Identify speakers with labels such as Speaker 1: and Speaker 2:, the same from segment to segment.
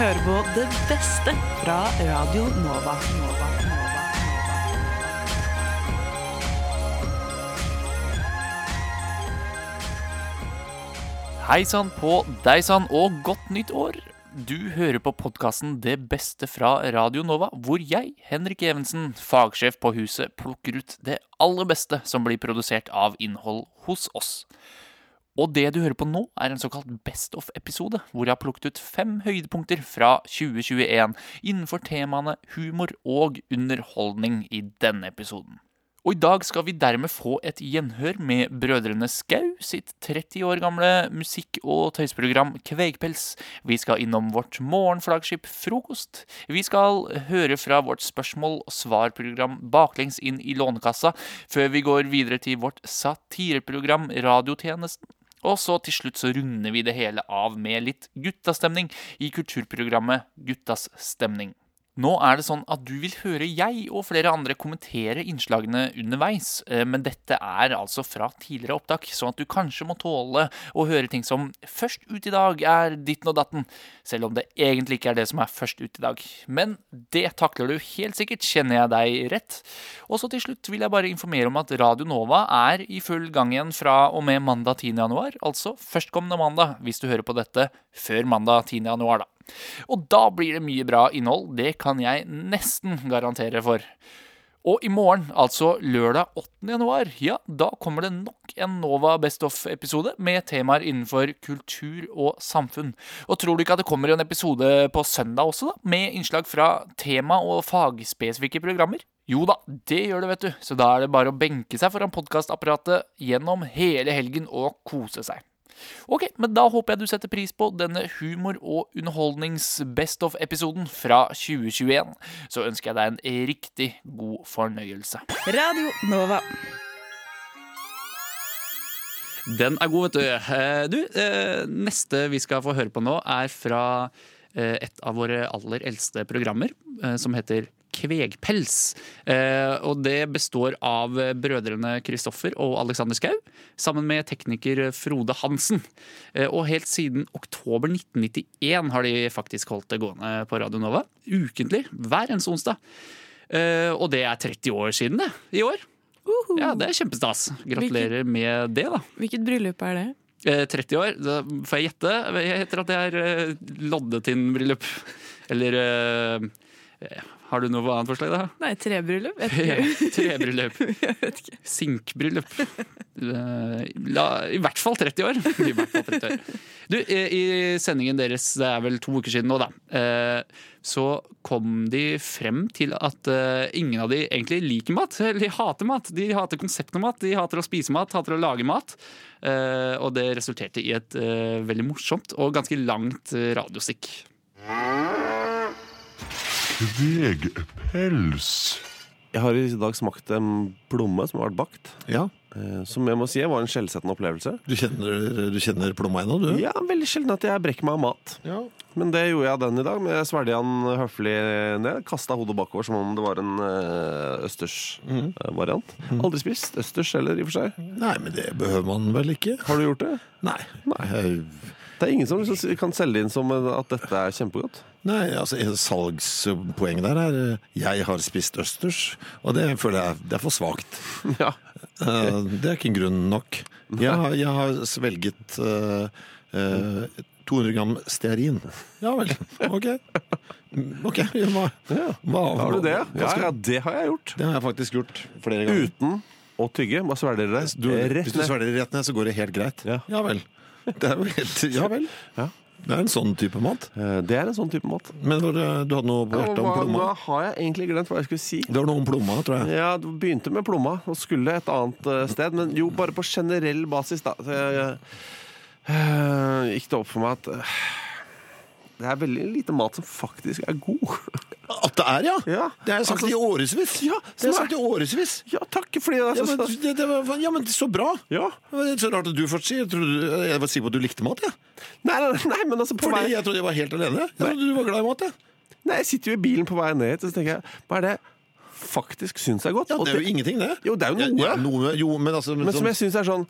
Speaker 1: hører på det beste fra Radio Nova. Nova.
Speaker 2: Hei sann på deg sann, og godt nytt år! Du hører på podkasten Det beste fra Radio Nova, hvor jeg, Henrik Evensen, fagsjef på huset, plukker ut det aller beste som blir produsert av innhold hos oss. Og det du hører på nå, er en såkalt Best of-episode, hvor jeg har plukket ut fem høydepunkter fra 2021 innenfor temaene humor og underholdning i denne episoden. Og i dag skal vi dermed få et gjenhør med Brødrene Skau sitt 30 år gamle musikk- og tøysprogram Kvegpels. Vi skal innom vårt morgenflaggskip Frokost. Vi skal høre fra vårt spørsmål- og svarprogram Baklengs inn i Lånekassa, før vi går videre til vårt satireprogram Radiotjenesten. Og så til slutt så runder vi det hele av med litt guttastemning i kulturprogrammet Guttas stemning. Nå er det sånn at du vil høre jeg og flere andre kommentere innslagene underveis, eh, men dette er altså fra tidligere opptak, sånn at du kanskje må tåle å høre ting som 'først ut i dag er ditten og datten', selv om det egentlig ikke er det som er først ut i dag. Men det takler du helt sikkert, kjenner jeg deg rett. Og så til slutt vil jeg bare informere om at Radio Nova er i full gang igjen fra og med mandag 10. januar, altså førstkommende mandag, hvis du hører på dette før mandag 10. januar, da. Og da blir det mye bra innhold, det kan jeg nesten garantere for. Og i morgen, altså lørdag 8. januar, ja, da kommer det nok en Nova Best of-episode med temaer innenfor kultur og samfunn. Og tror du ikke at det kommer en episode på søndag også, da? Med innslag fra tema- og fagspesifikke programmer? Jo da, det gjør det, vet du. Så da er det bare å benke seg foran podkastapparatet gjennom hele helgen og kose seg. Ok, men da håper jeg du setter pris på denne humor- og underholdnings-best of-episoden fra 2021. Så ønsker jeg deg en riktig god fornøyelse.
Speaker 1: Radio Nova.
Speaker 2: Den er god, vet du. Eh, Du, eh, neste vi skal få høre på nå, er fra eh, et av våre aller eldste programmer, som heter Kvegpels. Eh, og det består av brødrene Kristoffer og Alexander Skau, sammen med tekniker Frode Hansen. Eh, og helt siden oktober 1991 har de faktisk holdt det gående på Radio Nova. Ukentlig, hver eneste onsdag. Eh, og det er 30 år siden, det, i år. Ja, det er kjempestas. Gratulerer med det, da.
Speaker 3: Hvilket bryllup er det?
Speaker 2: Eh, 30 år, da får jeg gjette. Jeg gjetter at det er Loddetin-bryllup. Eller Har du noe annet forslag, da?
Speaker 3: Nei, trebryllup?
Speaker 2: Ja. Trebryllup. Sinkbryllup. Eh, I hvert fall 30 år. I hvert fall 30 år. Du, I sendingen deres, det er vel to uker siden nå, da, eh, så kom de frem til at eh, ingen av de egentlig liker mat. Eller de hater mat. De hater konseptet mat, de hater å spise mat, hater å lage mat. Og det resulterte i et veldig morsomt og ganske langt radiostikk.
Speaker 4: Kvegpels. Jeg har i dag smakt en plomme som har vært bakt.
Speaker 5: Ja,
Speaker 4: eh, Som jeg må si var en skjellsettende opplevelse.
Speaker 5: du kjenner, du kjenner plomma ennå, du?
Speaker 4: Ja, Veldig sjelden at jeg brekker meg av mat.
Speaker 5: Ja.
Speaker 4: Men det gjorde jeg den i dag. Men jeg svelget den høflig ned. Kasta hodet bakover som om det var en eh, østers-variant. Aldri spist østers heller, i og for seg.
Speaker 5: Nei, men det behøver man vel ikke?
Speaker 4: Har du gjort det?
Speaker 5: Nei. Nei,
Speaker 4: Det er ingen som liksom kan selge inn som at dette er kjempegodt.
Speaker 5: Nei altså salgspoenget der er eh, 'jeg har spist østers', og det føler jeg det er for svakt.
Speaker 4: Ja.
Speaker 5: Eh, Det er ikke grunn nok. Jeg har, jeg har svelget uh, uh, 200 gram stearin. Ja vel. Ok. Ok, ja, hva, hva,
Speaker 4: Har du det? Ja, ja, det har jeg gjort.
Speaker 5: Det har jeg faktisk gjort flere ganger.
Speaker 4: Uten å tygge. Bare svelger det
Speaker 5: Du, hvis du svelger det rett ned, så går det helt greit.
Speaker 4: Ja.
Speaker 5: vel. Det er jo helt Ja vel.
Speaker 4: Ja.
Speaker 5: Det er en sånn type mat.
Speaker 4: Eh, Det er en sånn type mat.
Speaker 5: Men var det- du hadde noe på hjertet om
Speaker 4: Hva,
Speaker 5: plomma?
Speaker 4: hva har jeg egentlig glemt hva jeg skulle si?
Speaker 5: Det var noe om plomma, tror jeg.
Speaker 4: Ja, du begynte med plomma og skulle et annet eh, sted. Men jo, bare på generell basis, da. Så jeg, eh, gikk det opp for meg at eh, det er veldig lite mat som faktisk er god.
Speaker 5: At det er, ja!
Speaker 4: Ja,
Speaker 5: Det har jeg sagt
Speaker 4: altså-
Speaker 5: i årevis.
Speaker 4: Ja,
Speaker 5: det har jeg sagt i årevis.
Speaker 4: Ja, takk, fordi det er
Speaker 5: Ja,
Speaker 4: så
Speaker 5: men, det, det var, ja, men så bra!
Speaker 4: Ja.
Speaker 5: Det var Så rart at du først sier. Jeg, trodde, jeg var sikker på at du likte mat. Ja.
Speaker 4: Nei, nei, nei, men altså på
Speaker 5: Fordi
Speaker 4: vei
Speaker 5: jeg trodde jeg var helt alene. Jeg trodde du var glad i mat. Ja.
Speaker 4: Nei, jeg sitter jo i bilen på vei ned hit, og så tenker jeg Hva er det jeg faktisk syns er godt?
Speaker 5: Ja,
Speaker 4: Og
Speaker 5: det er jo ingenting, det.
Speaker 4: Jo, det er jo noe.
Speaker 5: ja, noe jo, men altså
Speaker 4: Men som jeg syns er sånn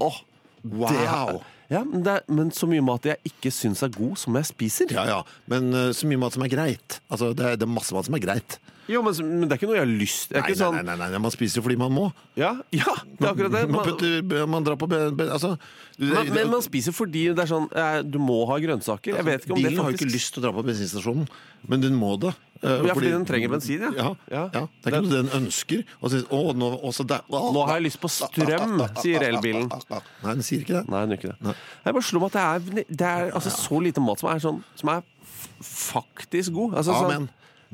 Speaker 4: Åh, det,
Speaker 5: er,
Speaker 4: Ja, men, det er, men så mye mat jeg ikke syns er god, som jeg spiser.
Speaker 5: Ja, ja. Men uh, så mye mat som er greit. Altså, det er, det er masse mat som er greit.
Speaker 4: Jo, men, men det er ikke noe jeg har lyst er
Speaker 5: Nei,
Speaker 4: ikke sånn
Speaker 5: nei, nei, nei, nei, man spiser jo fordi man må.
Speaker 4: Ja, ja, det er akkurat det.
Speaker 5: Man,
Speaker 4: Man,
Speaker 5: putter, man drar på be, be, Altså
Speaker 4: men, men man spiser fordi det er sånn eh, Du må ha grønnsaker. Jeg vet ikke om det
Speaker 5: Bilen har jo
Speaker 4: faktisk
Speaker 5: ikke lyst til å dra på bensinstasjonen, men den må det. eh,
Speaker 4: Ja, fordi den trenger bensin, ja.
Speaker 5: Ja,
Speaker 4: Ja.
Speaker 5: Det er ikke noe den ønsker. Og så, å, nå, også der.
Speaker 4: Nå har jeg lyst på strøm, sier elbilen.
Speaker 5: Nei, den sier ikke det.
Speaker 4: Nei, den gjør ikke det.
Speaker 5: Nei.
Speaker 4: Jeg bare slo meg at det er, det er altså, så lite mat som er, sånn, som er f- faktisk god. Altså,
Speaker 5: Amen.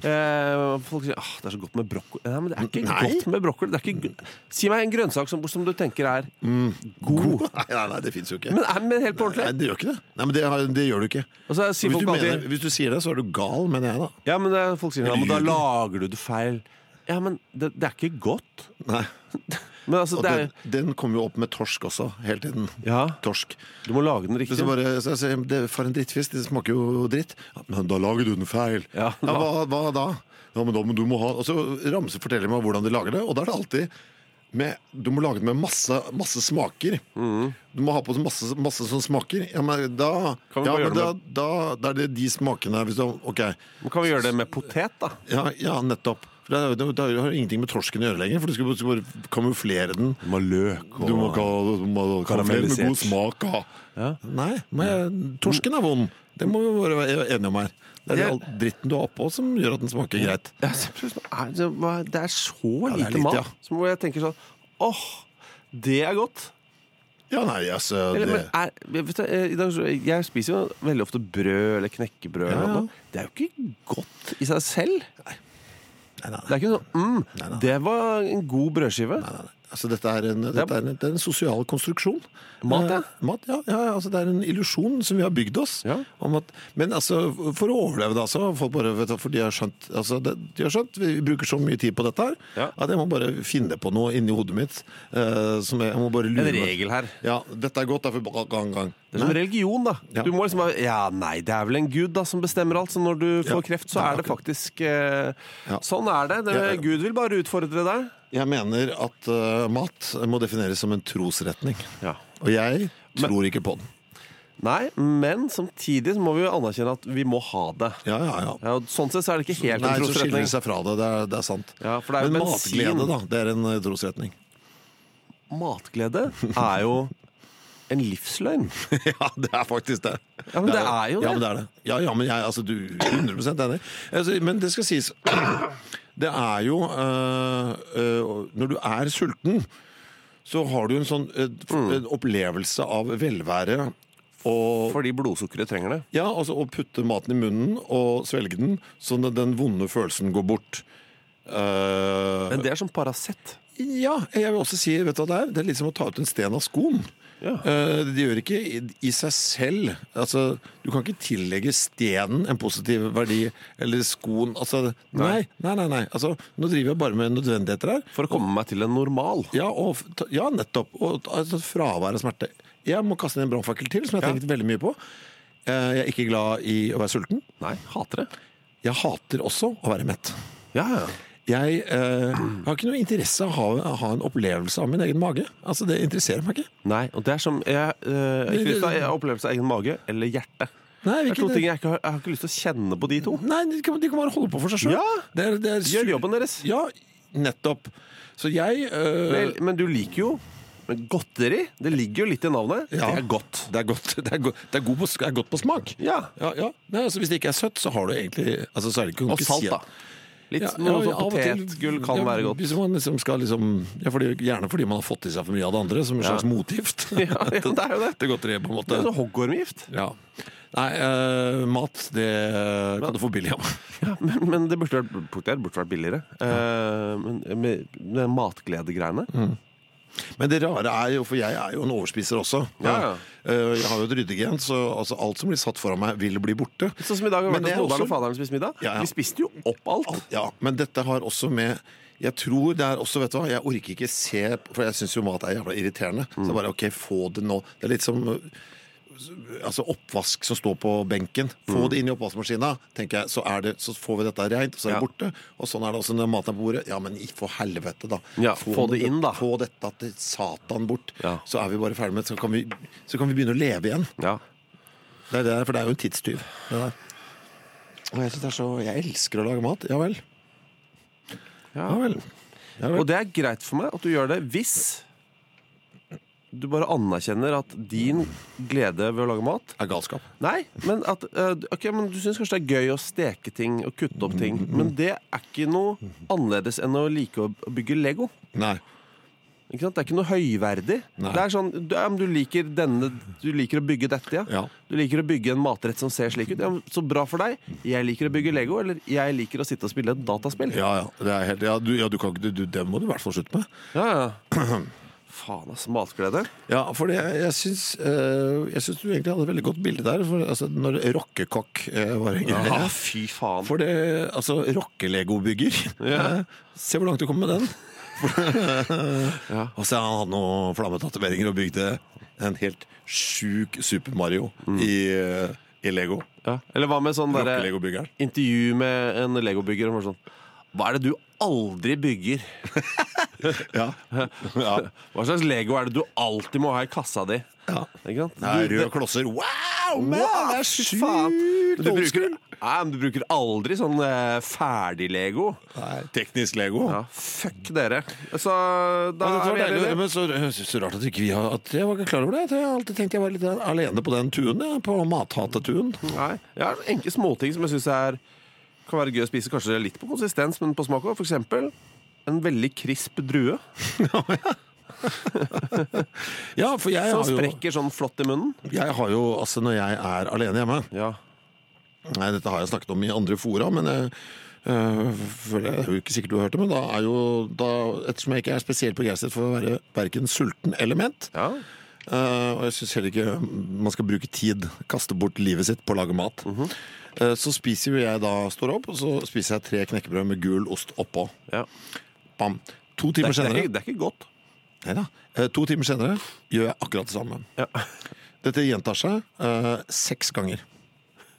Speaker 4: Eh, folk sier at det er så godt med brokkoli. Nei, men det er ikke
Speaker 5: Nei.
Speaker 4: godt med brokkoli. Det er ikke, si meg en grønnsak som, som du tenker er god.
Speaker 5: Nei, nei, nei det fins jo ikke.
Speaker 4: Men, er, men helt på
Speaker 5: Nei, det gjør ikke det. Nei, men det, har- det gjør du ikke.
Speaker 4: Så
Speaker 5: Hvis du, mener, hvis du sier det, så er du gal, mener jeg da.
Speaker 4: Ja, men det, folk sier ja, men da lager du det feil. Ja, men det, det er ikke godt.
Speaker 5: Nei.
Speaker 4: Men altså,
Speaker 5: Og
Speaker 4: det er
Speaker 5: den, den kommer jo opp med torsk også, hele tiden.
Speaker 4: Ja,
Speaker 5: Torsk.
Speaker 4: du må lage den
Speaker 5: Men
Speaker 4: riktig.
Speaker 5: så bare, så sier, det, For en drittfisk, det smaker jo dritt. Ja, men da lager du den feil.
Speaker 4: Ja,
Speaker 5: hva, hva da? Ja, men da må du må ha Og så Ramse forteller meg hvordan de lager det, og da er det alltid med, du må lage det med masse, masse smaker.
Speaker 4: Mm.
Speaker 5: Du må ha på masse, masse sånne smaker. Ja, men da, ja, men da, da, da er det de smakene hvis du, okay.
Speaker 4: Men kan vi gjøre det med potet, da?
Speaker 5: ja, ja nettopp. For det, er det, det har jo ingenting med torsken å gjøre lenger, for du skal bare- skal bare kamuflere den.
Speaker 4: Du må ha løk
Speaker 5: Du må du må kamuflere med god smak.
Speaker 4: Ja.
Speaker 5: Nei, men torsken er vond. Det må vi bare være enige om her. Det er all dritten du har oppå som gjør at den smaker greit.
Speaker 4: Ja, er det, er så
Speaker 5: er
Speaker 4: lite
Speaker 5: litt,
Speaker 4: mat.
Speaker 5: ja.
Speaker 4: Så hvor jeg tenker sånn Åh, det er godt.
Speaker 5: Ja, nei, altså
Speaker 4: Eller,
Speaker 5: det,
Speaker 4: men er, du, eh, jeg spiser jo veldig ofte brød eller knekkebrød.
Speaker 5: Ja,
Speaker 4: eller
Speaker 5: ja.
Speaker 4: Det er jo ikke godt i seg selv.
Speaker 5: nei, nei,
Speaker 4: Det er ikke sånn mm,
Speaker 5: Nei, nei.
Speaker 4: Det var en god brødskive.
Speaker 5: Nei, nei, nei. Altså, dette er en, dette er en, det er en sosial konstruksjon.
Speaker 4: Mat, ja.
Speaker 5: Eh, mat, ja, ja, altså Det er en illusjon som vi har bygd oss.
Speaker 4: Ja.
Speaker 5: Om at, men altså, for å overleve, da, så folk bare vet du, For de har skjønt altså, det, De har skjønt, Vi bruker så mye tid på dette her
Speaker 4: Ja.
Speaker 5: at jeg må bare finne på noe inni hodet mitt. Uh, som jeg, jeg må bare lure
Speaker 4: En regel her.
Speaker 5: Ja, dette er godt, derfor gang, gang.
Speaker 4: Det er som religion, da. Du må liksom Ja, nei, det er vel en gud da som bestemmer alt. Så når du får kreft, så er det faktisk
Speaker 5: uh.
Speaker 4: Sånn er det. det. Gud vil bare utfordre deg.
Speaker 5: Jeg mener at uh, mat må defineres som en trosretning.
Speaker 4: Ja.
Speaker 5: Og jeg
Speaker 4: Men-
Speaker 5: tror ikke på den.
Speaker 4: Nei, men samtidig så må vi jo anerkjenne at vi må ha det.
Speaker 5: Ja, ja, ja.
Speaker 4: Ja, og sånn sett så er det ikke helt
Speaker 5: Nei,
Speaker 4: en
Speaker 5: så skiller
Speaker 4: trosretning.
Speaker 5: det seg fra det. Det er, det er sant.
Speaker 4: Ja, for det er
Speaker 5: Men
Speaker 4: bensin.
Speaker 5: matglede, da, det er en eh, trosretning.
Speaker 4: Matglede er jo en livsløgn.
Speaker 5: ja, det er faktisk det.
Speaker 4: Ja, men det er jo det.
Speaker 5: Ja, men det er det. Ja, ja, men jeg altså, du 100% enig. Altså, men det skal sies Det er jo øh, øh, Når du er sulten, så har du en sånn
Speaker 4: Mm.
Speaker 5: en opplevelse av velvære og
Speaker 4: Fordi blodsukkeret trenger det.
Speaker 5: Ja, altså å putte maten i munnen og svelge den, sånn at den vonde følelsen går bort. Uh,
Speaker 4: Men det er som Paracet.
Speaker 5: ja, jeg vil også si, vet du hva det er? Det er litt som å ta ut en sten av skoen.
Speaker 4: Ja.
Speaker 5: Eh, det gjør ikke i, i seg selv Altså, Du kan ikke tillegge stenen en positiv verdi, eller skoen altså, nei, nei, nei. nei. Altså, nå driver jeg bare med nødvendigheter her.
Speaker 4: For å komme meg til en normal.
Speaker 5: Ja, og, ja nettopp. Og altså, fravær av smerte. Jeg må kaste inn en brannfakkel til, som jeg har
Speaker 4: Ja.
Speaker 5: tenkt veldig mye på. Eh, Jeg er ikke glad i å være sulten.
Speaker 4: Nei, hater det.
Speaker 5: Jeg hater også å være mett.
Speaker 4: Ja, ja.
Speaker 5: Jeg eh, har ikke noe interesse av å ha, ha en opplevelse av min egen mage. Altså, Det interesserer meg ikke.
Speaker 4: Nei, og det er som Jeg, eh, ikke lyst til å ha opplevelse av egen mage eller hjerte.
Speaker 5: Nei,
Speaker 4: Det er to
Speaker 5: hvilken-
Speaker 4: ting jeg ikke har, jeg har ikke lyst til å kjenne på de to.
Speaker 5: Nei, de kan, de kan bare holde på for seg sjøl.
Speaker 4: Ja. Gjør jobben deres.
Speaker 5: Ja, nettopp. Så jeg eh,
Speaker 4: Vel, men du liker jo men godteri. Det ligger jo litt i navnet.
Speaker 5: Ja.
Speaker 4: Det er godt.
Speaker 5: Det er godt, det er go- det er god på, det er godt på smak.
Speaker 4: Ja.
Speaker 5: Ja, ja. Nei, altså, hvis det ikke er søtt, så har du egentlig altså, så er det ikke,
Speaker 4: Og salt, da. Litt
Speaker 5: Ja,
Speaker 4: noe
Speaker 5: ja,
Speaker 4: sånn
Speaker 5: og til-
Speaker 4: potetgull kan
Speaker 5: ja,
Speaker 4: være godt.
Speaker 5: Hvis man liksom skal liksom ja, fordi, Gjerne fordi man har fått i seg for mye av det andre, som en
Speaker 4: Ja.
Speaker 5: slags motgift.
Speaker 4: Ja, ja, det er jo det.
Speaker 5: Til godteriet, på en
Speaker 4: Det er sånn hoggormgift.
Speaker 5: Ja. Nei, uh, mat, det kan du få billig av.
Speaker 4: Ja, men, men det burde vært, burde vært billigere. Uh, men med, med matgledegreiene
Speaker 5: Men det rare er jo, for jeg er jo en overspiser også.
Speaker 4: Ja, ja.
Speaker 5: Eh, Jeg har jo et ryddegen, så altså, alt som blir satt foran meg, vil bli borte.
Speaker 4: Sånn som i dag har vi vært hos moderen og faderen og spist middag.
Speaker 5: Ja, ja.
Speaker 4: Vi spiste jo opp alt.
Speaker 5: Ja, Men dette har også med jeg tror det er også, vet du hva, jeg orker ikke se For jeg syns jo mat er jævla irriterende. Så bare OK, få det nå. Det er litt som altså oppvask som står på benken. Få det inn i oppvaskmaskina, tenker jeg, så, er det, så får vi dette rent, og så er det
Speaker 4: Ja.
Speaker 5: borte. Og sånn er det også når maten er på bordet. Ja, men i- for helvete, da.
Speaker 4: Ja, få det inn, da.
Speaker 5: Få dette til satan bort.
Speaker 4: Ja.
Speaker 5: Så er vi bare ferdig med det. Så kan vi, så kan vi begynne å leve igjen.
Speaker 4: Ja.
Speaker 5: Det er det, for det er jo en tidstyv. Og jeg, det er så, jeg elsker å lage mat. Ja vel. Ja vel. Vel.
Speaker 4: Og det er greit for meg at du gjør det hvis du bare anerkjenner at din glede ved å lage mat
Speaker 5: er galskap.
Speaker 4: Nei, men at eh, Ok, men du syns kanskje det er gøy å steke ting og kutte opp ting, men det er ikke noe annerledes enn å like å bygge Lego.
Speaker 5: Nei.
Speaker 4: Ikke sant? Det er ikke noe høyverdig.
Speaker 5: Nei.
Speaker 4: Det er sånn, du, ja, men du liker denne Du liker å bygge dette, ja.
Speaker 5: Ja.
Speaker 4: Du liker å bygge en matrett som ser slik ut. Ja, så bra for deg. Jeg liker å bygge Lego, eller jeg liker å sitte og spille et dataspill.
Speaker 5: Ja, ja. Det, helt, ja, du, ja du kan, du, du, det må du i hvert fall slutte med.
Speaker 4: Ja, ja. Faen, altså. Matglede.
Speaker 5: Ja, for jeg, jeg syns øh, Jeg syns du egentlig hadde et veldig godt bilde der. For, altså, når rockekokk øh, var en greie.
Speaker 4: Ja, fy faen.
Speaker 5: For det Altså, rockelegobygger.
Speaker 4: Ja.
Speaker 5: Eh, Se hvor langt du kom med den.
Speaker 4: Ja.
Speaker 5: Og så han hadde noen flammetatoveringer og bygde en helt sjuk Super Mario i, eh, i Lego.
Speaker 4: Ja. Eller hva med sånn derre intervju med en legobygger? Sånn, hva er det du aldri bygger?
Speaker 5: Ja. ja.
Speaker 4: Hva slags Lego er det du alltid må ha i kassa di?
Speaker 5: ja.
Speaker 4: Ikke sant?
Speaker 5: Det er røde klosser. Wow, man!
Speaker 4: Wow,
Speaker 5: det er
Speaker 4: sykt faen. Du bruker, nei, men du bruker aldri sånn eh, ferdig Lego.
Speaker 5: Nei, teknisk Lego.
Speaker 4: Ja, fuck dere. Så da
Speaker 5: Ja,
Speaker 4: er vi enige.
Speaker 5: men så, så rart at ikke vi har at Jeg var ikke klar over det. Jeg har alltid tenkt jeg var litt alene på den tuen. På mathatetuen.
Speaker 4: Nei, jeg har enkle småting som jeg syns kan være gøy å spise. Kanskje litt på konsistens, men på smak òg. Eksempel en veldig krisp drue
Speaker 5: Ja, for jeg
Speaker 4: som
Speaker 5: har jo,
Speaker 4: sprekker sånn flott i munnen.
Speaker 5: jeg har jo Altså, når jeg er alene hjemme
Speaker 4: Ja,
Speaker 5: Nei, dette har jeg snakket om i andre fora, men jeg øh, føler jeg, det er jo ikke sikkert du har hørt det, men da er jo da, Ettersom jeg ikke er spesielt begeistret for å være verken sulten eller ment,
Speaker 4: ja.
Speaker 5: øh, og jeg syns heller ikke man skal bruke tid, kaste bort livet sitt på å lage mat,
Speaker 4: Mhm.
Speaker 5: Øh, så spiser jeg da står opp, og så spiser jeg tre knekkebrød med gul ost oppå.
Speaker 4: ja.
Speaker 5: Bam. To
Speaker 4: Det, er,
Speaker 5: timer
Speaker 4: det, er
Speaker 5: senere
Speaker 4: det er ikke godt.
Speaker 5: Neida. Eh, To timer senere gjør jeg akkurat det samme.
Speaker 4: Ja.
Speaker 5: Dette gjentar seg uh, seks ganger.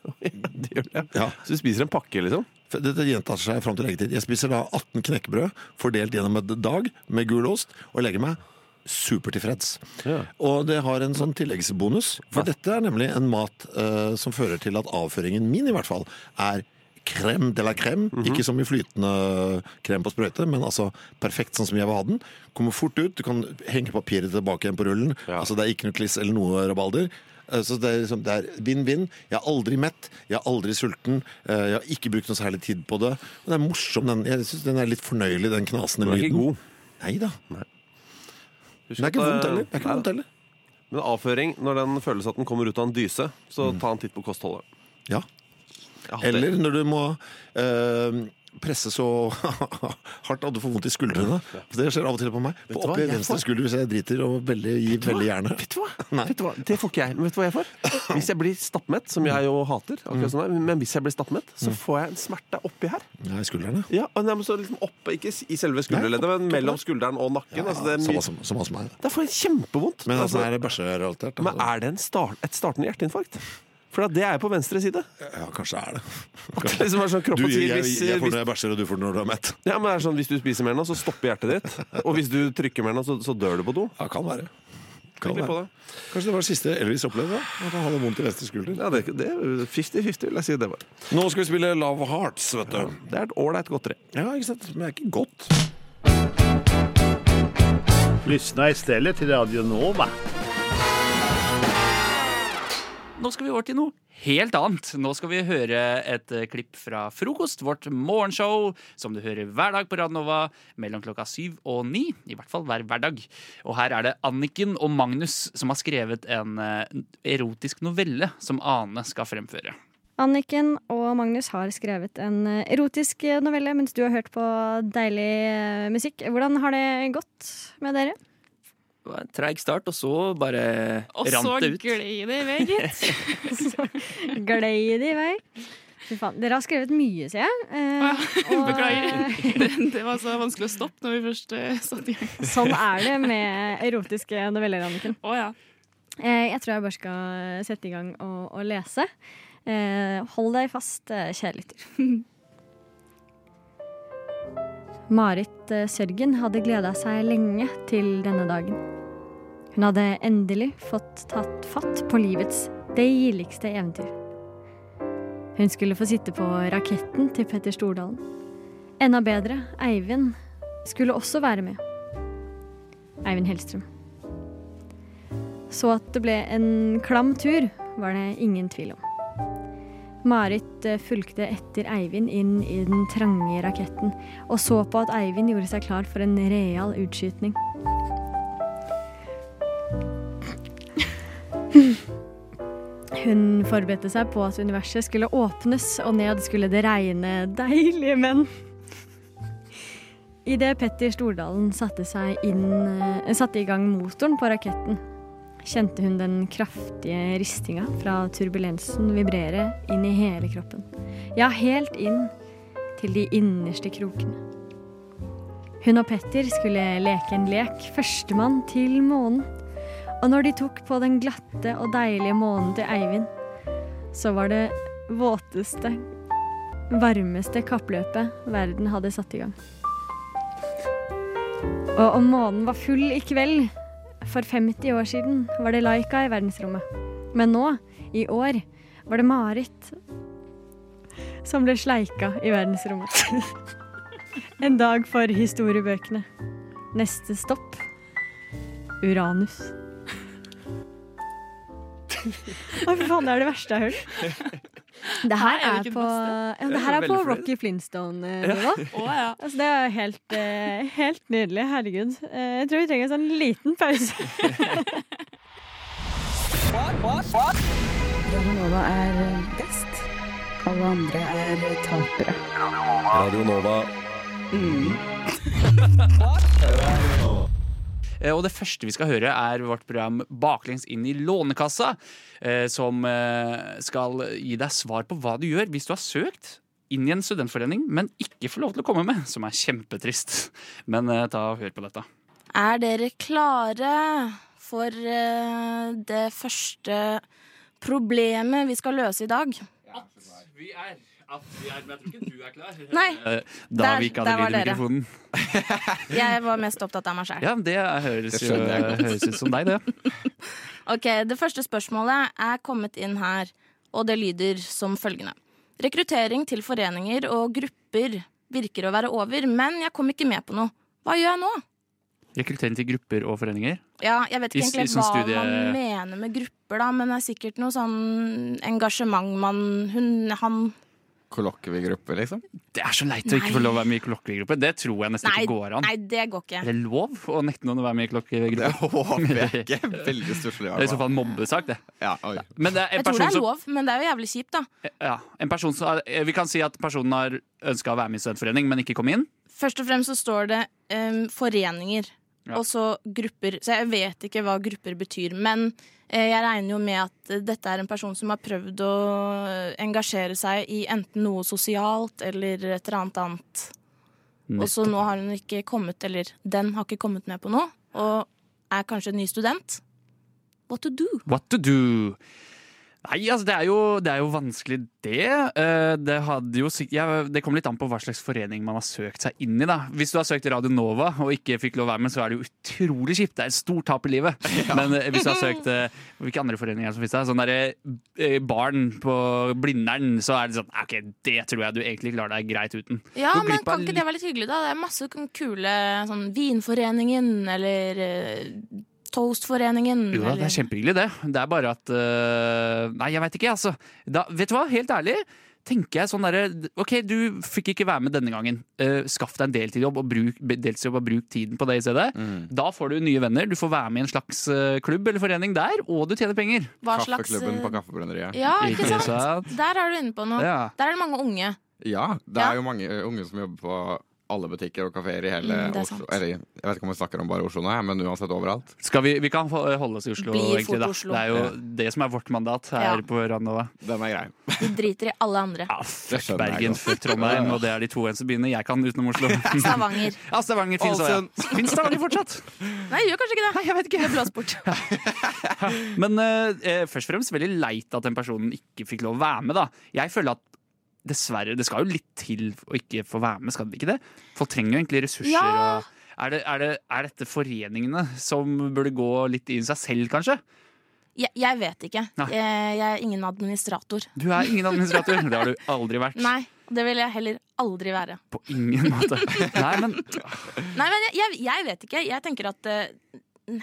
Speaker 4: Det gjør det.
Speaker 5: Ja.
Speaker 4: Så du spiser en pakke, liksom?
Speaker 5: Dette gjentar seg fram til leggetid. Jeg spiser da 18 knekkebrød fordelt gjennom en dag med gul ost, og legger meg supertilfreds.
Speaker 4: Ja.
Speaker 5: Og det har en sånn tilleggsbonus, for dette er nemlig en mat uh, som fører til at avføringen min i hvert fall er crème de la crème.
Speaker 4: Mhm.
Speaker 5: Ikke som i flytende krem på sprøyte, men altså perfekt sånn som jeg vil ha den. Kommer fort ut, du kan henge papiret tilbake igjen på rullen.
Speaker 4: Ja.
Speaker 5: Altså Det er ikke noe kliss eller noe rabalder. Eh, Så det er liksom, vinn-vinn. Jeg er aldri mett, jeg er aldri sulten. eh, Jeg har ikke brukt noe særlig tid på det. Men det er morsom, den, jeg synes den er litt fornøyelig, den knasende
Speaker 4: Den er
Speaker 5: lyden.
Speaker 4: ikke god.
Speaker 5: Nei da.
Speaker 4: Husk
Speaker 5: Den er ikke
Speaker 4: at,
Speaker 5: vondt heller. Det er ikke vondt heller.
Speaker 4: Men avføring, når den føles at den kommer ut av en dyse, så
Speaker 5: Mm.
Speaker 4: ta en titt på kostholdet.
Speaker 5: Ja.
Speaker 4: Det.
Speaker 5: Eller når du må eh, presse så hardt at du får vondt i skuldrene. For det skjer av og til på meg. På oppi venstre skulder hvis jeg driter og veldig, gir veldig gjerne.
Speaker 4: Vet du. Vet du hva? Det får ikke jeg. Men vet du hva jeg får? Hvis jeg blir stappmett, som jeg jo hater, akkurat som deg, men hvis jeg blir stappmett, så får jeg en smerte oppi her.
Speaker 5: I skuldrene.
Speaker 4: Ja, men så liksom oppe, Ikke i selve skulderleddet, men mellom skulderen og nakken. altså det er mye,
Speaker 5: som, samme som meg.
Speaker 4: da får jeg kjempevondt.
Speaker 5: Men altså,
Speaker 4: altså,
Speaker 5: er det bæsjerelatert?
Speaker 4: men er det en start, et startende hjerteinfarkt? For det er på venstre side.
Speaker 5: Ja, kanskje er det.
Speaker 4: Det er liksom er sånn
Speaker 5: Du,
Speaker 4: kroppen
Speaker 5: jeg, jeg,
Speaker 4: hvis,
Speaker 5: jeg får
Speaker 4: det
Speaker 5: når jeg bæsjer, og du får når du er mett.
Speaker 4: ja, men det er sånn, hvis du spiser mer nå, så stopper hjertet ditt. Og hvis du trykker mer nå, så, så dør du på do.
Speaker 5: Ja, kan være. Kan være.
Speaker 4: det.
Speaker 5: Kanskje det var det siste Elvis opplevde? At han hadde vondt i venstre skulder.
Speaker 4: Ja, det, det er 50-50, vil jeg si det var.
Speaker 5: Nå skal vi spille Love Hearts, vet du.
Speaker 4: Det er et ålreit godteri.
Speaker 5: Ja, ikke sant? Men det er ikke godt.
Speaker 6: Lyssna stedet til Radio Nova.
Speaker 2: Nå skal vi over til noe helt annet. Nå skal vi høre et eh, klipp fra Frokost, vårt morgenshow, som du hører hver dag på Radnova mellom klokka syv og ni. I hvert fall hver hverdag. Og her er det Anniken og Magnus som har skrevet en eh, erotisk novelle som Ane skal fremføre.
Speaker 7: Anniken og Magnus har skrevet en eh, erotisk novelle mens du har hørt på deilig musikk. Hvordan har det gått med dere?
Speaker 2: Det var en treig start, og så bare
Speaker 3: Og så
Speaker 2: rant det ut.
Speaker 3: glei det i vei, gitt.
Speaker 7: Så glei det i vei. Fy faen. Dere har skrevet mye, sier jeg. Eh, og,
Speaker 3: Beklager.
Speaker 7: eh,
Speaker 3: Det, det var så vanskelig å stoppe når vi først eh, satt i gang.
Speaker 7: sånn er det med erotiske noveller, Anniken.
Speaker 3: Oh, ja.
Speaker 7: Eh, jeg tror jeg bare skal sette i gang og, og lese. Eh, hold deg fast, eh, kjære lytter. Marit eh, Sørgen hadde gleda seg lenge til denne dagen. Hun hadde endelig fått tatt fatt på livets deiligste eventyr. Hun skulle få sitte på raketten til Petter Stordalen. Enda bedre, Eivind skulle også være med. Eivind Hellstrøm. Så at det ble en klam tur, var det ingen tvil om. Marit eh, fulgte etter Eivind inn i den trange raketten og så på at Eivind gjorde seg klar for en real utskytning. Hun forberedte seg på at universet skulle åpnes, og ned skulle det regne deilige menn. Idet Petter Stordalen satte, inn, eh, satte i gang motoren på raketten, kjente hun den kraftige ristinga fra turbulensen vibrere inn i hele kroppen. Ja, helt inn til de innerste krokene. Hun og Petter skulle leke en lek, førstemann til månen. Og når de tok på den glatte og deilige månen til Eivind, så var det våteste, varmeste kappløpet verden hadde satt i gang. Og om månen var full i kveld, for 50 år siden, var det Laika i verdensrommet. Men nå, i år, var det Marit som ble sleika i verdensrommet. en dag for historiebøkene. Neste stopp Uranus. Å, fy faen, det er det verste jeg har hørt. Det her
Speaker 3: Nei, er
Speaker 7: er på, ja, det her er på. Rocky Flintstone-nivå.
Speaker 3: Ja.
Speaker 7: Altså, det er helt, eh, helt nydelig. Herregud. Eh, jeg tror vi trenger en sånn liten pause.
Speaker 1: Radionova er best. Alle andre er tapere.
Speaker 8: Radio Nova.
Speaker 2: Eh, Og det første vi skal høre, er vårt program Baklengs inn i Lånekassa, eh, som eh, skal gi deg svar på hva du gjør hvis du har søkt inn i en studentforening, men ikke får lov til å komme med, som er kjempetrist. Men ta og hør på dette.
Speaker 9: Er dere klare for det første problemet vi skal løse i dag?
Speaker 2: Vi er, men jeg tror ikke du er klar.
Speaker 9: Nei,
Speaker 2: Da
Speaker 9: Der-
Speaker 2: vi ikke hadde
Speaker 9: var
Speaker 2: lyd i mikrofonen.
Speaker 9: jeg var mest opptatt av meg sjøl.
Speaker 2: Ja, det høres, jo, høres ut som deg, det.
Speaker 9: Ok, Det første spørsmålet er kommet inn her, og det lyder som følgende. Rekruttering til foreninger og grupper virker å være over, men jeg kom ikke med på noe. Hva gjør jeg nå?
Speaker 2: Rekruttering til grupper og foreninger.
Speaker 9: Ja, Jeg vet ikke
Speaker 2: i
Speaker 9: egentlig hva
Speaker 2: studie-
Speaker 9: man mener med grupper, da, men det er sikkert noe sånn engasjement man Hun, han
Speaker 8: Kollokviegruppe, liksom?
Speaker 2: Det er så leit å ikke få lov å være med i kollokviegruppe. Det tror jeg nesten
Speaker 9: Nei,
Speaker 2: ikke går an.
Speaker 9: nei, det går ikke.
Speaker 2: Er det lov å nekte noen å være med i
Speaker 8: Det håper jeg ikke. Veldig stusslig.
Speaker 2: Det er i så fall en mobbesak, det.
Speaker 8: Ja, oi.
Speaker 2: Men det er en
Speaker 9: Jeg tror det
Speaker 2: person
Speaker 9: er
Speaker 2: som
Speaker 9: lov, men det er jo jævlig kjipt, da.
Speaker 2: Ja, en person som eh, vi kan si at personen har ønska å være med i studentforening, men ikke kom inn.
Speaker 9: Først og fremst så står det um, foreninger,
Speaker 2: Ja.
Speaker 9: og så grupper. Så jeg vet ikke hva grupper betyr. Men eh, jeg regner jo med at eh, dette er en person som har prøvd å engasjere seg i enten noe sosialt eller et eller annet annet. Og så nå har hun ikke kommet, eller den har ikke kommet med på noe, og er kanskje en ny student. What to do?
Speaker 2: What to do? Nei, altså det er jo, det er jo vanskelig, det. Eh, Det, hadde jo, ja, det kommer litt an på hva slags forening man har søkt seg inn i. da Hvis du har søkt Radio Nova og ikke fikk lov å være med, så er det jo utrolig kjipt. Det er et stort tap i livet. Men eh, hvis du har søkt eh, Hvilke andre foreninger er som finnes? der? Sånn derre barn på Blindern, så er det sånn OK, det tror jeg du egentlig klarer deg greit uten.
Speaker 9: Ja, men kan ikke det være litt hyggelig, da? Det er masse kule sånn Vinforeningen eller Toastforeningen.
Speaker 2: Jo da, det er kjempehyggelig, det. Det er bare at uh, Nei, jeg veit ikke, altså. Da, vet du hva, helt ærlig. Tenker jeg sånn derre OK, du fikk ikke være med denne gangen. Uh, skaff deg en deltidsjobb og bruk, deltidsjobb og bruk tiden på det i stedet.
Speaker 8: Mm.
Speaker 2: Da får du nye venner. Du får være med i en slags uh, klubb eller forening der, og du tjener penger.
Speaker 9: Hva slags
Speaker 8: Kaffeklubben
Speaker 9: eh,
Speaker 8: på Kaffebrenneriet.
Speaker 9: Ja, ikke sant? Der er du inne på noe.
Speaker 2: Ja.
Speaker 9: Der er det mange unge.
Speaker 8: Ja, det
Speaker 9: Ja.
Speaker 8: er jo mange unge som jobber på alle butikker og kafeer i hele
Speaker 9: Mm,
Speaker 8: Oslo. Eller, jeg vet ikke om vi snakker om bare Oslo nå, men uansett overalt.
Speaker 2: Skal vi, vi kan holde oss i Oslo,
Speaker 9: Blir
Speaker 2: egentlig. da
Speaker 9: Oslo.
Speaker 2: Det er jo
Speaker 8: Ja.
Speaker 2: det som er vårt mandat her
Speaker 9: Ja.
Speaker 2: på Randova.
Speaker 8: Den er grei.
Speaker 9: Vi driter i alle andre.
Speaker 2: Ja, fuck Bergen, fuck Trondheim, og det er de to eneste byene jeg kan utenom Oslo.
Speaker 9: Stavanger.
Speaker 2: Ja, Stavanger finnes ja. Finnes Stavanger fortsatt?
Speaker 9: Nei, gjør kanskje ikke det.
Speaker 2: Nei, jeg vet ikke.
Speaker 9: Det blåser bort.
Speaker 2: Men eh, først og fremst veldig leit at den personen ikke fikk lov å være med. da Jeg føler at dessverre, det skal jo litt til å ikke få være med, skal det ikke det? Folk trenger jo egentlig ressurser.
Speaker 9: Ja.
Speaker 2: Er, det, er, det, er dette foreningene som burde gå litt i seg selv, kanskje?
Speaker 9: Jeg, jeg vet ikke. Jeg, jeg er ingen administrator.
Speaker 2: Du er ingen administrator. Det har du aldri vært.
Speaker 9: Nei, det vil jeg heller aldri være.
Speaker 2: På ingen måte. Nei, men
Speaker 9: Nei, men jeg, jeg, jeg vet ikke. Jeg tenker at eh,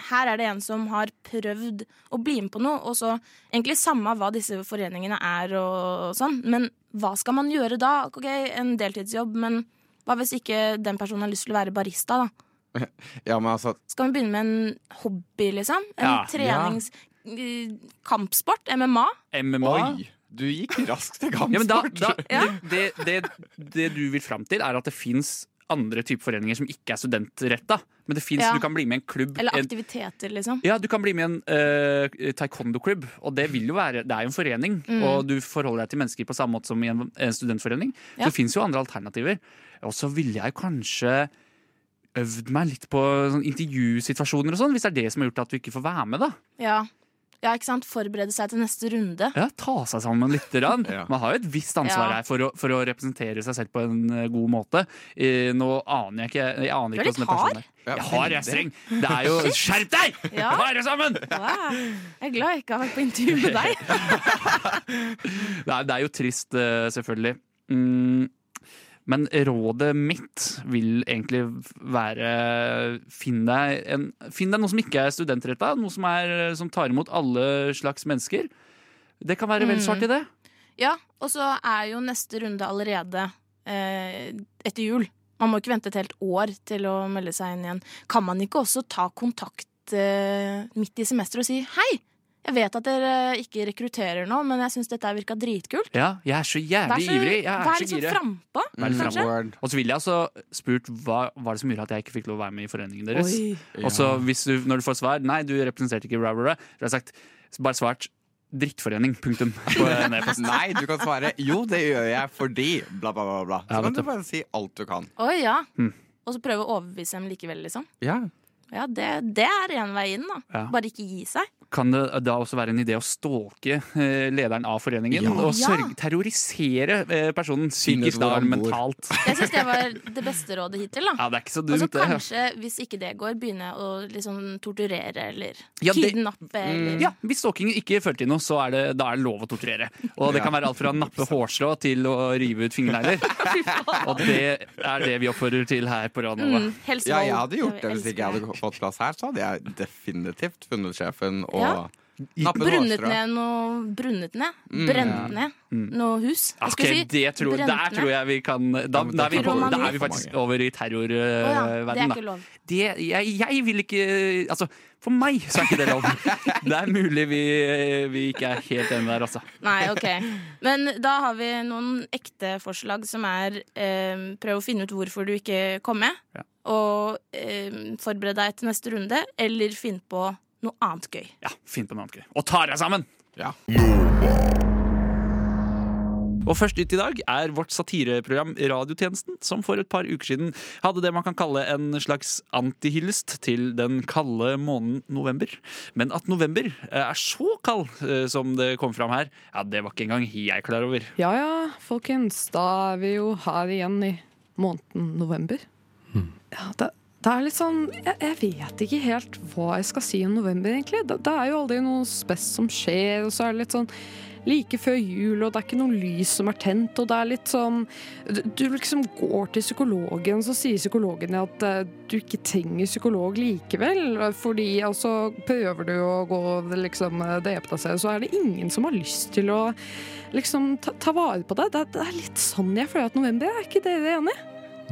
Speaker 9: her er det en som har prøvd å bli med på noe, og så egentlig samme hva disse foreningene er og sånn, men hva skal man gjøre da? Ok, en deltidsjobb, men hva hvis ikke den personen har lyst til å være barista, da?
Speaker 8: Ja, men altså,
Speaker 9: Skal vi begynne med en hobby, liksom? En
Speaker 2: Ja.
Speaker 9: trenings... Ja. Kampsport? MMA?
Speaker 2: MMA
Speaker 8: oi! Du gikk raskt til
Speaker 2: ja, men da,
Speaker 8: kampsport.
Speaker 2: da, det, det, det, det du vil fram til, er at det fins andre typer foreninger som ikke er studentretta. Men det finnes,
Speaker 9: Ja.
Speaker 2: du kan bli med i en klubb.
Speaker 9: Eller aktiviteter, liksom?
Speaker 2: ja, du kan bli med i en uh, taekwondo-klubb, og det vil jo være Det er jo en forening,
Speaker 9: Mm.
Speaker 2: og du forholder deg til mennesker på samme måte som i en, en studentforening.
Speaker 9: Ja.
Speaker 2: Så det fins jo andre alternativer. Og så ville jeg kanskje øvd meg litt på sånn intervjusituasjoner og sånn, hvis det er det som har gjort at du ikke får være med, da.
Speaker 9: Ja. Ja, ikke sant? Forberede seg til neste runde.
Speaker 2: Ja, Ta seg sammen litt. Grann.
Speaker 8: Ja.
Speaker 2: Man har jo et visst ansvar
Speaker 9: Ja.
Speaker 2: her for å, for å representere seg selv på en eh, god måte. Eh, nå aner jeg ikke Jeg aner
Speaker 9: Du er
Speaker 2: ikke
Speaker 9: litt hard.
Speaker 2: er. Jeg har, jeg er streng. Det er jo Skjerp deg!
Speaker 9: Ja.
Speaker 2: Ta dere sammen!
Speaker 9: Wow. Jeg er glad jeg ikke har vært på intervju med deg.
Speaker 2: Det er, det er jo trist, eh, selvfølgelig. Mm, men rådet mitt vil egentlig være Finn deg, en, finn deg noe som ikke er studentretta, noe som, er, som tar imot alle slags mennesker. Det kan være vel
Speaker 9: Mm.
Speaker 2: svart i det.
Speaker 9: Ja, og så er jo neste runde allerede eh, etter jul. Man må ikke vente et helt år til å melde seg inn igjen. Kan man ikke også ta kontakt eh, midt i semesteret og si hei? Jeg vet at dere ikke rekrutterer nå, men jeg syns dette virka dritkult.
Speaker 2: Ja, jeg er så
Speaker 9: Vær
Speaker 2: jævlig
Speaker 9: så,
Speaker 2: ivrig. Jeg er
Speaker 9: vær litt sånn
Speaker 2: gira.
Speaker 9: frampå. Kanskje?
Speaker 8: Word.
Speaker 2: Og så ville jeg altså spurt hva var det som gjorde at jeg ikke fikk lov å være med i foreningen deres. Og så du, når du får svar Nei, du representerte ikke bla. Så har jeg sagt bare svart drittforening. Punktum.
Speaker 8: Nei, du kan svare 'jo, det gjør jeg fordi' bla, bla, bla. bla. Så
Speaker 2: Ja,
Speaker 8: kan du
Speaker 2: du.
Speaker 8: bare si alt du kan.
Speaker 9: Oi, ja.
Speaker 2: Mm.
Speaker 9: Og så prøve å overbevise dem likevel, liksom.
Speaker 8: Ja.
Speaker 9: Ja, det, det er én vei inn, da.
Speaker 2: Ja.
Speaker 9: Bare ikke gi seg.
Speaker 2: Kan det da også være en idé å stalke eh, lederen av foreningen?
Speaker 8: Ja.
Speaker 2: Og sørge, terrorisere eh, personen psykisk da, mentalt?
Speaker 9: Jeg syns det var det beste rådet hittil, da.
Speaker 2: Ja, det er ikke så dumt.
Speaker 9: Og så kanskje, hvis ikke det går, begynne å liksom torturere eller
Speaker 2: Ja, det-
Speaker 9: kidnappe eller
Speaker 2: Ja, Hvis stalkingen ikke fører til noe, så er det, da er det lov å torturere. Og det kan være alt fra å nappe hårstrå til å rive ut fingernegler. Og det er det vi oppfordrer til her på Ranova.
Speaker 9: mm, helst
Speaker 8: ja, jeg hadde gjort det hvis ikke jeg hadde fått plass her. Så hadde jeg definitivt funnet sjefen og
Speaker 9: Ja. Brunnet ned noe Brunnet ned.
Speaker 8: Mm.
Speaker 9: Brent ned noe hus. Jeg
Speaker 2: Ok,
Speaker 9: skulle si
Speaker 2: det tror,
Speaker 9: brent
Speaker 2: Der
Speaker 9: ned.
Speaker 2: tror jeg vi kan Da,
Speaker 8: Ja,
Speaker 2: da, er, vi på, da er vi faktisk over i
Speaker 9: Å ja, det er
Speaker 2: da.
Speaker 9: ikke lov.
Speaker 2: Det, jeg, jeg vil ikke Altså, for meg så er ikke det lov. Det er mulig vi, vi ikke er helt enige der, altså.
Speaker 9: Nei, ok. Men da har vi noen ekte forslag som er eh, prøv å finne ut hvorfor du ikke kom med.
Speaker 2: Ja.
Speaker 9: Og eh, forbered deg til neste runde, eller finn på noe annet gøy.
Speaker 2: Ja, Finn på noe annet gøy. Og ta deg sammen!
Speaker 8: Ja.
Speaker 2: Og først ut i dag er vårt satireprogram Radiotjenesten, som for et par uker siden hadde det man kan kalle en slags antihyllest til den kalde måneden november. Men at november er så kald eh, som det kom fram her, ja, det var ikke engang jeg klar over.
Speaker 1: Ja ja, folkens. Da er vi jo her igjen i måneden november. Ja, det, det er litt sånn jeg, jeg vet ikke helt hva jeg skal si om november, egentlig. Det, det er jo aldri noe spes som skjer, og så er det litt sånn like før jul, og det er ikke noe lys som er tent, og det er litt sånn Du, liksom går til psykologen, så sier psykologen at eh, du ikke trenger psykolog likevel, fordi og så prøver du å gå liksom eh, drepe deg selv, så er det ingen som har lyst til å liksom ta, ta vare på det. det. Det er litt sånn jeg føler at november er. Er ikke dere enig?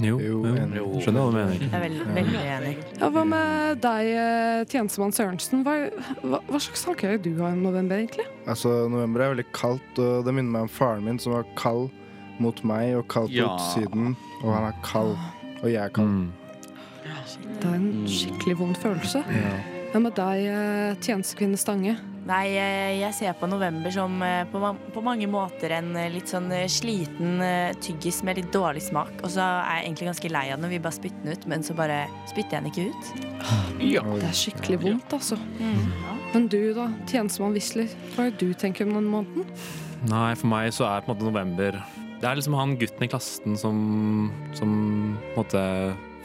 Speaker 10: Jo,
Speaker 8: Jo,
Speaker 10: jo. skjønner hva du mener.
Speaker 11: Jeg er veldig, veldig enig.
Speaker 1: Ja, Hva med deg, eh, tjenestemann Sørensen? Hva, hva, hva slags tanker har du har om november, egentlig?
Speaker 12: Altså, november er veldig kaldt, og det minner meg om faren min som var kald mot meg og kald
Speaker 2: Ja.
Speaker 12: på utsiden, og han er kald. Og jeg er kald.
Speaker 5: Mm.
Speaker 1: Det er en skikkelig vond følelse. Hva med deg, eh, tjenestekvinne Stange?
Speaker 10: Nei, eh, jeg ser på november som eh, på, på mange måter en litt sånn sliten tyggis med litt dårlig smak. Og så er jeg egentlig ganske lei av den og vil bare spytte den ut, men så bare spytter jeg den ikke ut. Ja.
Speaker 1: Det er skikkelig vondt, altså. Men du da, tjenestemann Wisler, hva er det du tenker om den måneden?
Speaker 11: Nei, for meg så er på en måte november Det er liksom han gutten i klassen som, som på en måte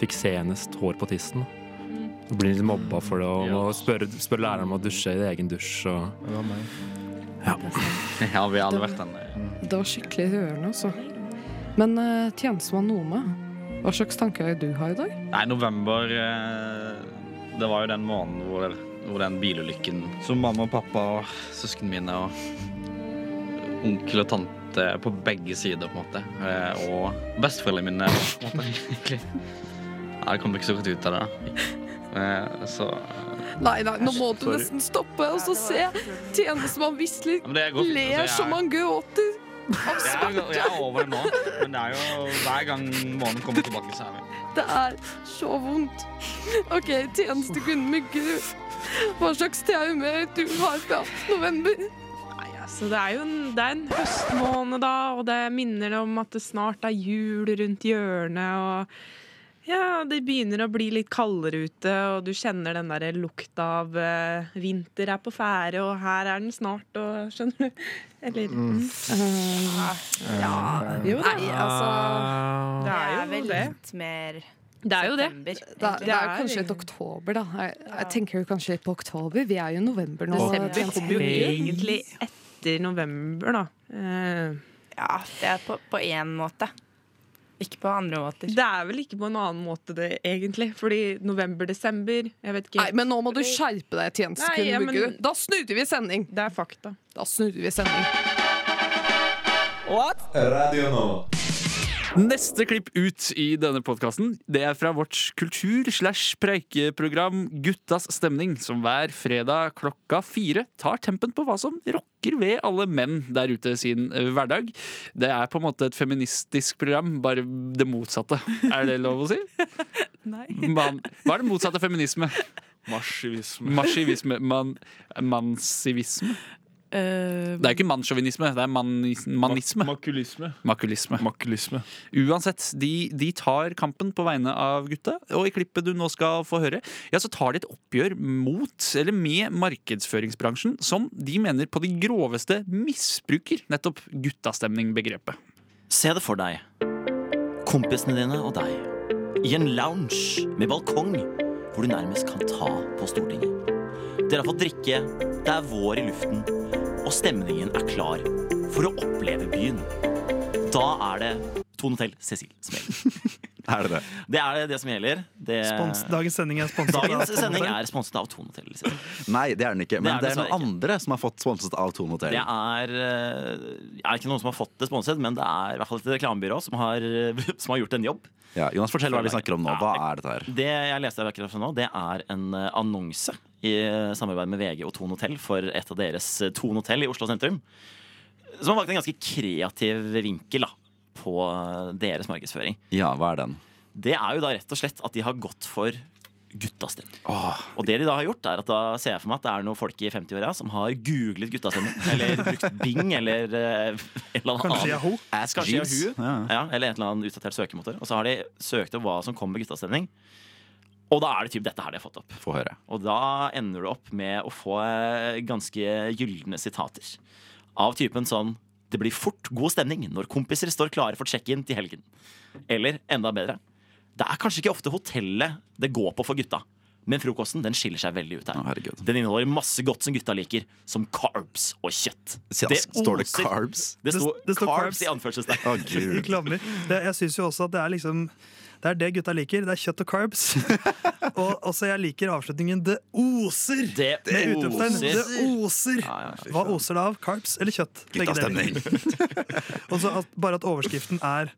Speaker 11: fikk senest hår på tissen. Blir litt mobba for det, og må spørre, spørre læreren om å dusje i egen dusj. Og...
Speaker 12: Det var meg.
Speaker 8: Ja, vi har alle vært den.
Speaker 1: Det var skikkelig rørende, altså. Men uh, tjenestemann Nome, hva slags tanker er du har i dag?
Speaker 8: Nei, november uh, Det var jo den måneden hvor, hvor den bilulykken som mamma og pappa og søsknene mine og onkel og tante på begge sider, på en måte. Eh, og besteforeldrene mine, på en måte. egentlig. Ja, det kom ikke så godt ut av det. da. Eh, så
Speaker 1: Nei, nei, nå må du
Speaker 8: Sorry.
Speaker 1: nesten stoppe og så se tjenestemann Wisler
Speaker 8: ja, det er
Speaker 1: ler
Speaker 8: altså, jeg-
Speaker 1: som han gråter.
Speaker 8: Jeg er, jeg er over det nå, men det er jo hver gang månen kommer tilbake, så er vi
Speaker 1: Det er så vondt. OK, tjenestekvinne Myggerud. Hva slags traume du har fra november?
Speaker 3: Nei, altså, det er jo en, det er en høstmåned, da, og det minner om at det snart er jul rundt hjørnet. og ja, Det begynner å bli litt kaldere ute, og du kjenner den der lukta av eh, vinter er på ferde, og her er den snart, og skjønner du? Eller mm. Ja, jo da.
Speaker 1: Nei, altså
Speaker 3: Det er jo
Speaker 10: vel
Speaker 3: det.
Speaker 10: litt mer
Speaker 3: Det er jo det.
Speaker 10: september.
Speaker 1: Det, er- kanskje et oktober, da. Jeg, jeg tenker kanskje på oktober. Vi er jo november nå.
Speaker 3: Desember kommer jo egentlig etter november, da. Uh.
Speaker 10: Ja, det er på, på én måte. Ikke på andre måter.
Speaker 3: Det er vel ikke på en annen måte, det, egentlig. Fordi november-desember Jeg vet ikke.
Speaker 1: Nei, men nå må du skjerpe deg, tjenestekundebukker.
Speaker 3: ja, men-
Speaker 1: Da snudde vi sending.
Speaker 3: Det er fakta.
Speaker 1: Da snudde vi sending.
Speaker 13: Radio Nova.
Speaker 2: Neste klipp ut i denne podkasten Det er fra vårt kultur- slash preikeprogram Guttas stemning, som hver fredag klokka fire tar tempen på hva som rocker ved alle menn der ute sin eh, hverdag. Det er på en måte et feministisk program, bare det motsatte. Er det lov å si?
Speaker 10: Nei.
Speaker 2: Man, hva er det motsatte av feminisme?
Speaker 5: Marsivisme.
Speaker 2: Marsivisme. Man, mansivisme?
Speaker 10: Eh,
Speaker 2: Det er jo ikke mannssjåvinisme, det er manis, manisme.
Speaker 5: Makulisme.
Speaker 2: Makulisme.
Speaker 5: Makulisme.
Speaker 2: Uansett, de, de tar kampen på vegne av gutta, og i klippet du nå skal få høre, ja, så tar de et oppgjør mot, eller med markedsføringsbransjen, som de mener på det groveste misbruker nettopp guttastemning-begrepet.
Speaker 14: Se det for deg. Kompisene dine og deg. I en lounge med balkong hvor du nærmest kan ta på Stortinget. Dere har fått drikke, det er vår i luften, og stemningen er klar for å oppleve byen. Da er det Tone Tell Cecil som gjelder.
Speaker 8: Er det det?
Speaker 14: Det er det som gjelder. Det...
Speaker 15: Spons, dagens sending er sponset av
Speaker 14: Dagens
Speaker 15: Tone
Speaker 14: sending er sponset av Tone Hotel. Liksom.
Speaker 8: Nei, det er den ikke. Men
Speaker 14: Det er
Speaker 8: det er, noen andre som har fått sponset av Tone Hotel.
Speaker 14: Det er, eh, er ikke noen som har fått det sponset, men det er i hvert fall et reklamebyrå som har, som har gjort en jobb.
Speaker 8: Ja, Jonas, fortell hva vi snakker om nå. Hva er dette her?
Speaker 14: Det jeg leste akkurat nå, det er en eh, annonse i eh, samarbeid med VG og Tone Hotell for et av deres Tone Hotell i Oslo sentrum. Som har valgt en ganske kreativ vinkel da, på eh, deres markedsføring.
Speaker 8: Ja, hva er den?
Speaker 14: Det er jo da rett og slett at de har gått for guttastemning. Og det de da har gjort, er at da ser jeg for meg at det er noen folk i 50-åra som har googlet guttastemning. Eller brukt Bing eller eh, en eller annen
Speaker 15: Kanskje Yahoo?
Speaker 8: Ask
Speaker 14: Kanskje
Speaker 8: Jeeves.
Speaker 14: Yahoo.
Speaker 8: Ja.
Speaker 14: Ja, eller en eller annen utdatert søkemotor. Og så har de søkt opp hva som kommer med guttastemning. Og da er det typ dette her de har fått opp.
Speaker 8: Få høre.
Speaker 14: Og da ender du opp med å få eh, ganske gylne sitater. Av typen sånn Det blir fort god stemning når kompiser står klare for check-in til helgen. Eller enda bedre Det er kanskje ikke ofte hotellet det går på for gutta. Men frokosten den skiller seg veldig ut her. Den inneholder masse godt som gutta liker, som carbs og kjøtt.
Speaker 8: Ja, står det carbs?
Speaker 14: Det står
Speaker 15: Det- det står
Speaker 14: carbs,
Speaker 15: carbs.
Speaker 14: i anførselstegn.
Speaker 15: Oh, jeg syns jo også at det er liksom det er det gutta liker. Det er kjøtt og carbs. og også jeg liker avslutningen 'det oser'.
Speaker 14: Det
Speaker 15: med utropstegn.
Speaker 14: oser.
Speaker 15: Det oser. Hva oser det av? Carbs eller kjøtt? Så bare at overskriften er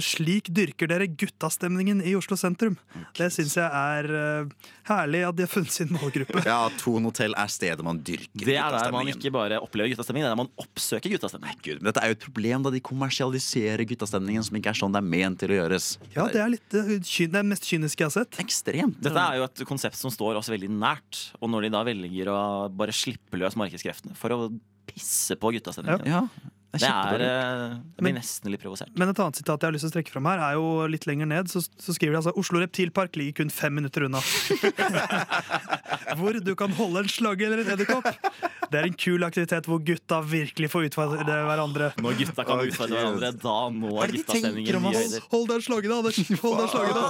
Speaker 15: Slik dyrker dere guttastemningen i Oslo sentrum. Det syns jeg er eh, herlig at de har funnet sin målgruppe.
Speaker 13: Ja, Thon hotell er stedet man dyrker
Speaker 14: Det er der man ikke bare opplever guttastemningen, det er der man oppsøker guttastemning.
Speaker 13: Gud, men dette er jo et problem da de kommersialiserer guttastemningen som ikke er sånn det er ment til å gjøres.
Speaker 15: Ja, det er litt eh, det mest kyniske jeg har sett.
Speaker 13: Ekstremt.
Speaker 14: Dette er jo et konsept som står oss veldig nært. Og når de da velger å bare slippe løs markedskreftene for å pisse på guttastemningen
Speaker 15: Ja.
Speaker 14: Det
Speaker 15: Det er
Speaker 14: Jeg blir nesten litt provosert.
Speaker 15: Men et annet sitat jeg har lyst til å trekke fram her, er jo litt lenger ned. Så, så skriver de altså Oslo Reptilpark ligger kun fem minutter unna. hvor du kan holde en slagge eller en edderkopp. Det er en kul aktivitet hvor gutta virkelig får utfordre hverandre.
Speaker 14: Når gutta kan utfordre hverandre, da når
Speaker 15: det
Speaker 14: guttastemningen nye høyder.
Speaker 15: Hold deg en slagge, da, Anders. Hold deg en slagge, da.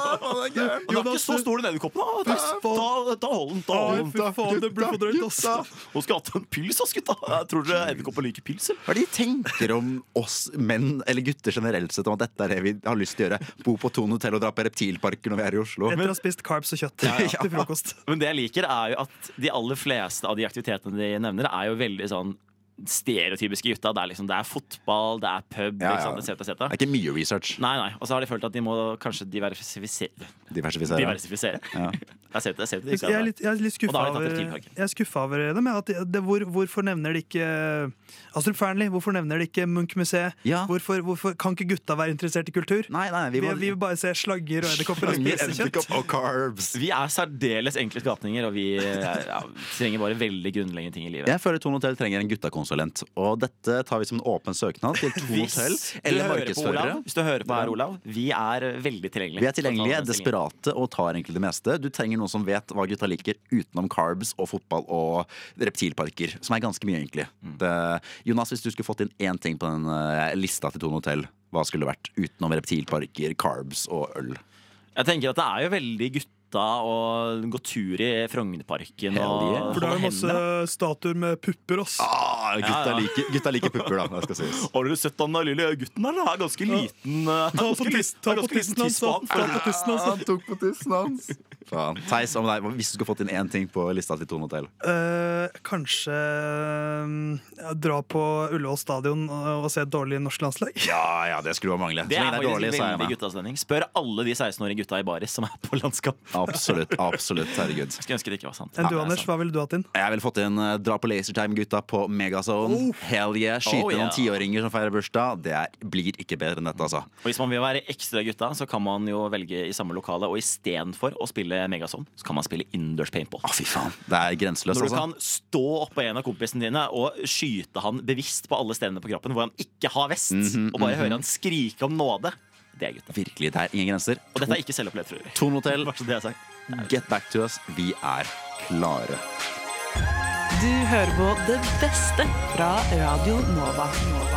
Speaker 14: Det er ikke så stor den edderkoppen, da. Ta, da hold den. da hold den.
Speaker 15: Fy faen, det blir for drøyt, ass.
Speaker 14: Hun skal hatt ha en pils, ass, gutta. Jeg tror dere edderkopper liker pils, eller?
Speaker 13: Hva er det de tenker om oss menn, eller gutter generelt sett, om at dette er det vi har lyst til å gjøre? Bo på Thon hotell og dra på reptilparker når vi er i Oslo?
Speaker 15: Etter å ha spist carbs og kjøtt
Speaker 14: Ja, ja.
Speaker 15: til frokost.
Speaker 14: Men det jeg liker, er jo at de aller fleste av de aktivitetene de nevner, er jo veldig sånn stereotypiske gutta. Det er liksom, det er fotball, det er pub,
Speaker 13: Ja, ja.
Speaker 14: sant, et cetera.
Speaker 13: Det er ikke mye research.
Speaker 14: Nei, nei. Og så har de følt at de må kanskje diversifisere.
Speaker 13: Diversifisere.
Speaker 14: Diversifisere.
Speaker 13: Ja.
Speaker 14: Jeg ser det, jeg ser det,
Speaker 15: Jeg er litt, jeg er litt skuffa over, er over dem. ja, det, hvor, hvorfor nevner de ikke Astrup Fearnley? Hvorfor nevner de ikke Munch-museet? Hvorfor, hvorfor kan ikke gutta være interessert i kultur?
Speaker 13: Nei, nei,
Speaker 15: vi,
Speaker 13: vi
Speaker 15: vi, vil bare se slagger og edderkopper og spise kjøtt.
Speaker 14: Vi er særdeles enkle skapninger, og vi ja, trenger bare veldig grunnleggende ting i livet.
Speaker 13: Jeg føler Tone hotell trenger en guttakonsulent. Og dette tar vi som en åpen søknad til
Speaker 14: to
Speaker 13: hotell eller markedsførere.
Speaker 14: hvis du hører på her, Olav, vi er veldig tilgjengelige.
Speaker 13: Vi er tilgjengelige, desperate og tar egentlig det meste. Du trenger noen som vet hva gutta liker utenom carbs og fotball og reptilparker. Som er ganske mye, egentlig.
Speaker 14: Mm.
Speaker 13: Det, Jonas, hvis du skulle fått inn én ting på den eh, lista til Tone hotell, hva skulle det vært utenom reptilparker, carbs og øl?
Speaker 14: Jeg tenker at det er jo veldig gutta og gå tur i Frognerparken og
Speaker 15: For det er jo masse statuer med pupper, ass.
Speaker 13: Ah, gutta,
Speaker 14: Ja, ja.
Speaker 13: Liker, gutta liker pupper, da. Det skal sies.
Speaker 14: Har dere sett han der lille gutten der? Han er ganske liten.
Speaker 15: Ta på
Speaker 14: liten-
Speaker 15: ta på tissen hans, da. Ta på tissen hans.
Speaker 13: Han tok på tissen hans. Faen. Theis, om deg, hvis du skulle fått inn én ting på lista til Tone hotell
Speaker 15: Uh, kanskje uh, dra på Ullevål stadion og, se et dårlig norsk landslag?
Speaker 13: Ja, ja, det skulle bare mangle.
Speaker 14: Det er
Speaker 13: det er dårlig.
Speaker 14: Spør alle de 16-årige gutta i baris som er på landskap.
Speaker 13: Absolutt. absolutt, herregud
Speaker 14: Skulle ønske det ikke var sant.
Speaker 15: Enn du,
Speaker 14: Ja, er
Speaker 15: Anders?
Speaker 14: sant.
Speaker 15: Hva ville du hatt inn?
Speaker 13: Jeg ville fått inn uh, dra på Lasertime-gutta på Megazone. Hell yeah. Skyte
Speaker 14: Oh, yeah.
Speaker 13: noen tiåringer som feirer bursdag. Det er, blir ikke bedre enn dette, altså.
Speaker 14: Og Hvis man vil være ekstra gutta, så kan man jo velge i samme lokale. Og istedenfor å spille Megazone, så kan man spille innendørs paintball.
Speaker 13: Å, fy faen. Det er grenseløst,
Speaker 14: Når du
Speaker 13: altså.
Speaker 14: kan stå oppå en av kompisene dine og skyte han bevisst på alle stedene på kroppen hvor han ikke har vest,
Speaker 13: Mhm,
Speaker 14: og bare
Speaker 13: mhm.
Speaker 14: høre han skrike om nåde. Det er gutta.
Speaker 13: Virkelig, det er ingen grenser.
Speaker 14: Og dette er ikke selvopplevd, tror jeg. Tone er sagt.
Speaker 13: get back to us. Vi er klare.
Speaker 16: Du hører på det beste fra Radio Nova. Nova.